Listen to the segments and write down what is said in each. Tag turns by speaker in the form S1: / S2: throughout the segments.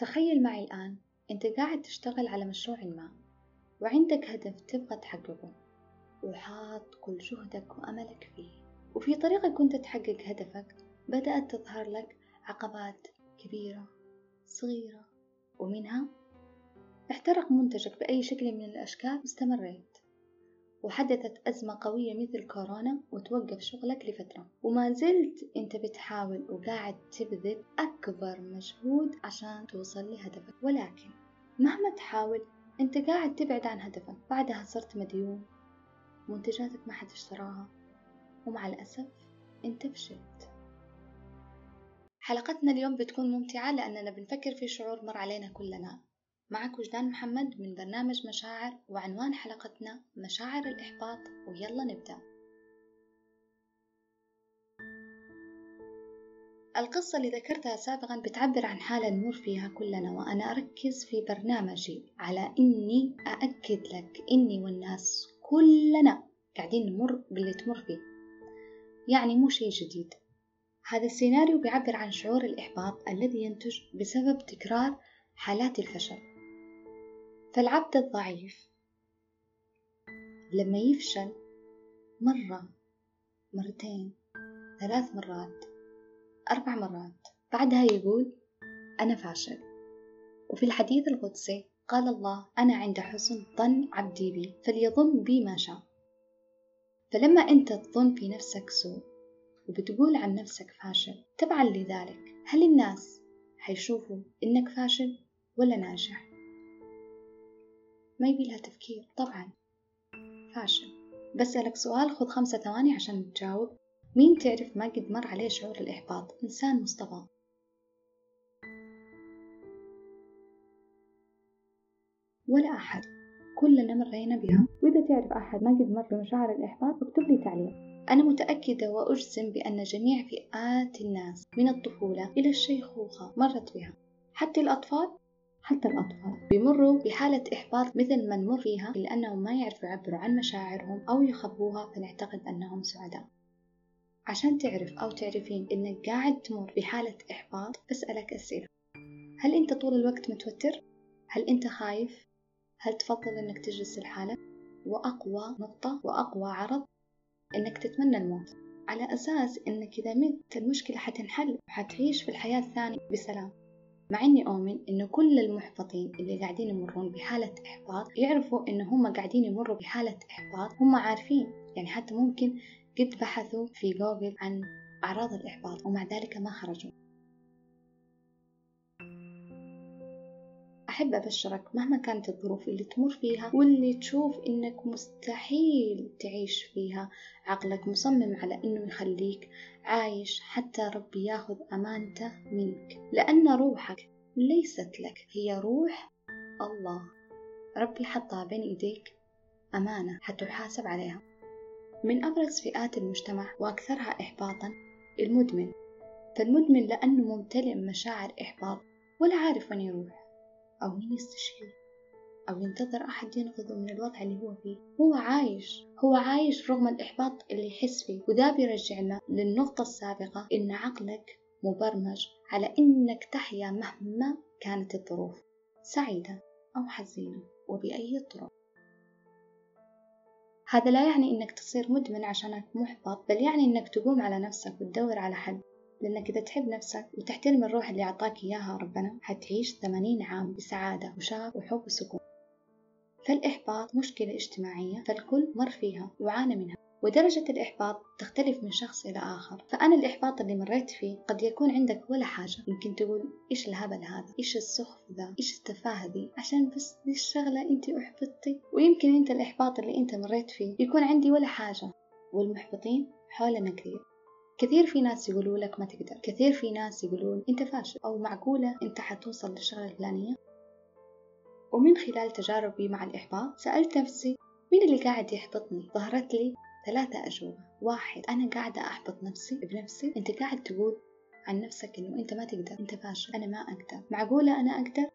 S1: تخيل معي الآن أنت قاعد تشتغل على مشروع ما وعندك هدف تبغى تحققه وحاط كل جهدك وأملك فيه. وفي طريقك كنت تحقق هدفك بدأت تظهر لك عقبات كبيرة صغيرة ومنها احترق منتجك بأي شكل من الأشكال واستمريت وحدثت أزمة قوية مثل كورونا وتوقف شغلك لفترة. وما زلت أنت بتحاول وقاعد تبذل أكبر مجهود عشان توصل لهدفك. ولكن مهما تحاول أنت قاعد تبعد عن هدفك. بعدها صرت مديون منتجاتك ما حد اشتراها ومع الأسف أنت فشلت. حلقتنا اليوم بتكون ممتعة لأننا بنفكر في شعور مر علينا كلنا. معك وجدان محمد من برنامج مشاعر وعنوان حلقتنا مشاعر الإحباط ويلا نبدأ. القصة اللي ذكرتها سابقا بتعبر عن حالة نمر فيها كلنا وأنا أركز في برنامجي على إني أأكد لك إني والناس كلنا قاعدين نمر باللي تمر فيه. يعني مو شيء جديد. هذا السيناريو بيعبر عن شعور الإحباط الذي ينتج بسبب تكرار حالات الفشل. فالعبد الضعيف لما يفشل مرة مرتين ثلاث مرات أربع مرات بعدها يقول أنا فاشل. وفي الحديث القدسي قال الله أنا عند حسن ظن عبدي بي فليظن بي ما شاء. فلما أنت تظن في نفسك سوء وبتقول عن نفسك فاشل تبعا لذلك هل الناس حيشوفوا إنك فاشل ولا ناجح؟ ما يبي لها تفكير طبعا. فاشل بسألك سؤال خذ خمسة ثواني عشان تجاوب. مين تعرف ما قد مر عليه شعور الإحباط؟ إنسان مصطفى. ولا أحد. كلنا مرينا بها. وإذا تعرف أحد ما قد مر بمشاعر الإحباط اكتب لي تعليق. أنا متأكدة وأجزم بأن جميع فئات الناس من الطفولة إلى الشيخوخة مرت بها. حتى الأطفال؟ حتى الأطفال بيمروا بحالة إحباط مثل ما نمر فيها لأنهم ما يعرفوا يعبروا عن مشاعرهم أو يخبوها فنعتقد أنهم سعداء عشان تعرف أو تعرفين إنك قاعد تمر بحالة إحباط بسألك أسئلة هل أنت طول الوقت متوتر؟ هل أنت خايف؟ هل تفضل إنك تجلس لحالك؟ وأقوى نقطة وأقوى عرض إنك تتمنى الموت على أساس إنك إذا مت المشكلة حتنحل وحتعيش في الحياة الثانية بسلام مع إني أؤمن إنه كل المحبطين اللي قاعدين يمرون بحالة إحباط يعرفوا إنه هم قاعدين يمروا بحالة إحباط هم عارفين. يعني حتى ممكن قد بحثوا في جوجل عن أعراض الإحباط ومع ذلك ما خرجوا. أحب أبشرك مهما كانت الظروف اللي تمر فيها واللي تشوف إنك مستحيل تعيش فيها. عقلك مصمم على إنه يخليك عايش حتى ربي ياخذ أمانته منك لأن روحك ليست لك هي روح الله. ربي حطها بين إيديك أمانة حتحاسب عليها. من أبرز فئات المجتمع وأكثرها إحباطا المدمن. فالمدمن لأنه ممتلئ مشاعر إحباط ولا عارف وين يروح أو مين يستشير. أو ينتظر أحد ينقذه من الوضع اللي هو فيه. هو عايش هو عايش رغم الإحباط اللي يحس فيه. وده بيرجعنا للنقطة السابقة إن عقلك مبرمج على إنك تحيا مهما كانت الظروف سعيدة أو حزينة وبأي طرق. هذا لا يعني إنك تصير مدمن عشانك محبط بل يعني إنك تقوم على نفسك وتدور على حل. لأنك إذا تحب نفسك وتحترم الروح اللي أعطاك إياها ربنا حتعيش ثمانين عام بسعادة وشغف وحب وسكون. فالإحباط مشكلة اجتماعية فالكل مر فيها وعانى منها ودرجة الإحباط تختلف من شخص إلى آخر. فأنا الإحباط اللي مريت فيه قد يكون عندك ولا حاجة. يمكن تقول إيش الهبل هذا؟ إيش السخف ذا؟ إيش التفاهة ذي عشان بس دي الشغلة أنت أحبطتي. ويمكن أنت الإحباط اللي أنت مريت فيه يكون عندي ولا حاجة. والمحبطين حولنا كثير. كثير في ناس يقولوا لك ما تقدر. كثير في ناس يقولون أنت فاشل. أو معقولة أنت حتوصل للشغلة الفلانية؟ ومن خلال تجاربي مع الإحباط سألت نفسي مين اللي قاعد يحبطني؟ ظهرت لي ثلاثة أجوبة. واحد أنا قاعدة أحبط نفسي بنفسي. أنت قاعد تقول عن نفسك إنه أنت ما تقدر أنت فاشل أنا ما أقدر. معقولة أنا أقدر؟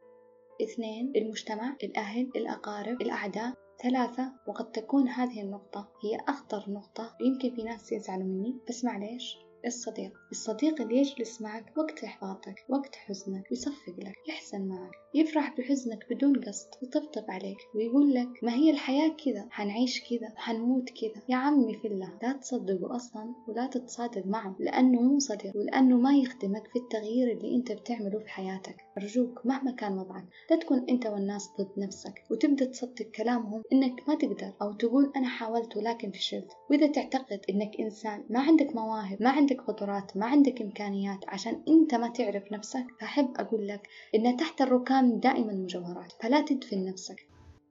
S1: اثنين المجتمع الأهل الأقارب الأعداء. ثلاثة وقد تكون هذه النقطة هي أخطر نقطة يمكن في ناس يزعلوا مني بس معليش. الصديق. الصديق اللي يجلس معك وقت إحباطك وقت حزنك ويصفق لك يحزن معك. يفرح بحزنك بدون قصد يطبطب عليك ويقول لك ما هي الحياة كذا؟ حنعيش كذا؟ حنموت كذا؟ يا عمي في الله لا تصدقه أصلا ولا تتصادق معه لأنه مو صديق ولأنه ما يخدمك في التغيير اللي أنت بتعمله في حياتك. أرجوك مهما كان وضعك. لا تكون أنت والناس ضد نفسك وتبدأ تصدق كلامهم إنك ما تقدر أو تقول أنا حاولت ولكن فشلت. وإذا تعتقد إنك إنسان ما عندك مواهب ما عندك قدرات ما عندك إمكانيات عشان أنت ما تعرف نفسك فأحب أقول لك إن تحت الركام دائما مجوهرات فلا تدفن نفسك.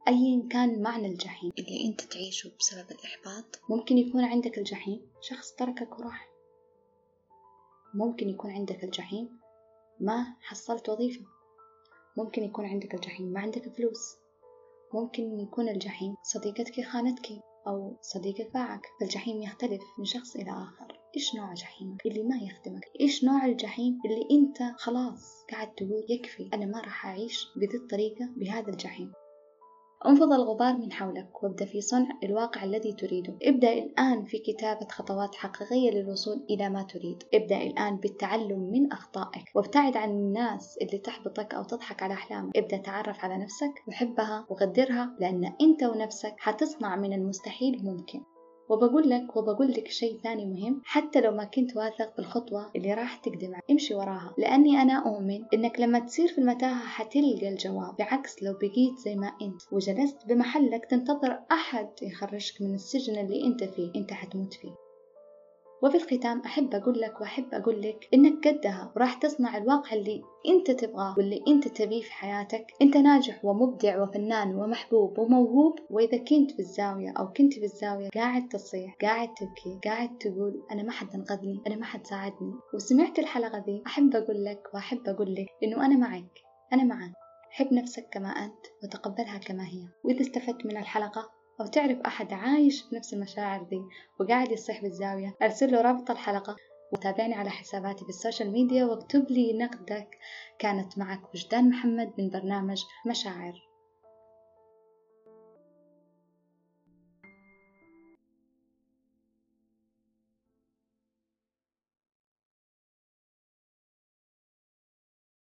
S1: أيا كان معنى الجحيم. اللي أنت تعيشه بسبب الإحباط ممكن يكون عندك الجحيم. شخص تركك وراح. ممكن يكون عندك الجحيم. ما حصلت وظيفة. ممكن يكون عندك الجحيم ما عندك فلوس ممكن يكون الجحيم صديقتك خانتك أو صديقك باعك. فالجحيم يختلف من شخص إلى آخر. إيش نوع جحيمك؟ اللي ما يخدمك. إيش نوع الجحيم اللي أنت خلاص قاعد تقول يكفي؟ أنا ما راح أعيش بذي الطريقة بهذا الجحيم. انفض الغبار من حولك وابدأ في صنع الواقع الذي تريده. ابدأ الآن في كتابة خطوات حقيقية للوصول إلى ما تريد. ابدأ الآن بالتعلم من أخطائك وابتعد عن الناس اللي تحبطك أو تضحك على أحلامك. ابدأ تعرف على نفسك وحبها وقدرها لأن أنت ونفسك حتصنع من المستحيل ممكن. وبقول لك وبقول لك شيء ثاني مهم. حتى لو ما كنت واثق بالخطوة اللي راح تقدم امشي وراها. لأني أنا أؤمن إنك لما تصير في المتاهة حتلقى الجواب. بعكس لو بقيت زي ما أنت وجلست بمحلك تنتظر أحد يخرجك من السجن اللي أنت فيه. أنت حتموت فيه. وفي الختام أحب أقول لك وأحب أقول لك إنك قدها وراح تصنع الواقع اللي أنت تبغاه واللي أنت تبيه في حياتك. أنت ناجح ومبدع وفنان ومحبوب وموهوب وإذا كنت في الزاوية أو كنت في الزاوية قاعد تصيح قاعد تبكي قاعد تقول أنا ما حد أنقذني أنا ما حد ساعدني. وسمعت الحلقة ذي أحب أقول لك وأحب أقول لك إنه أنا معك أنا معك. حب نفسك كما أنت وتقبلها كما هي. وإذا استفدت من الحلقة أو تعرف أحد عايش بنفس المشاعر دي وقاعد يصيح بالزاوية أرسل له رابط الحلقة وتابعني على حساباتي في ال social media واكتب لي نقدك كانت معك وجدان محمد من برنامج مشاعر.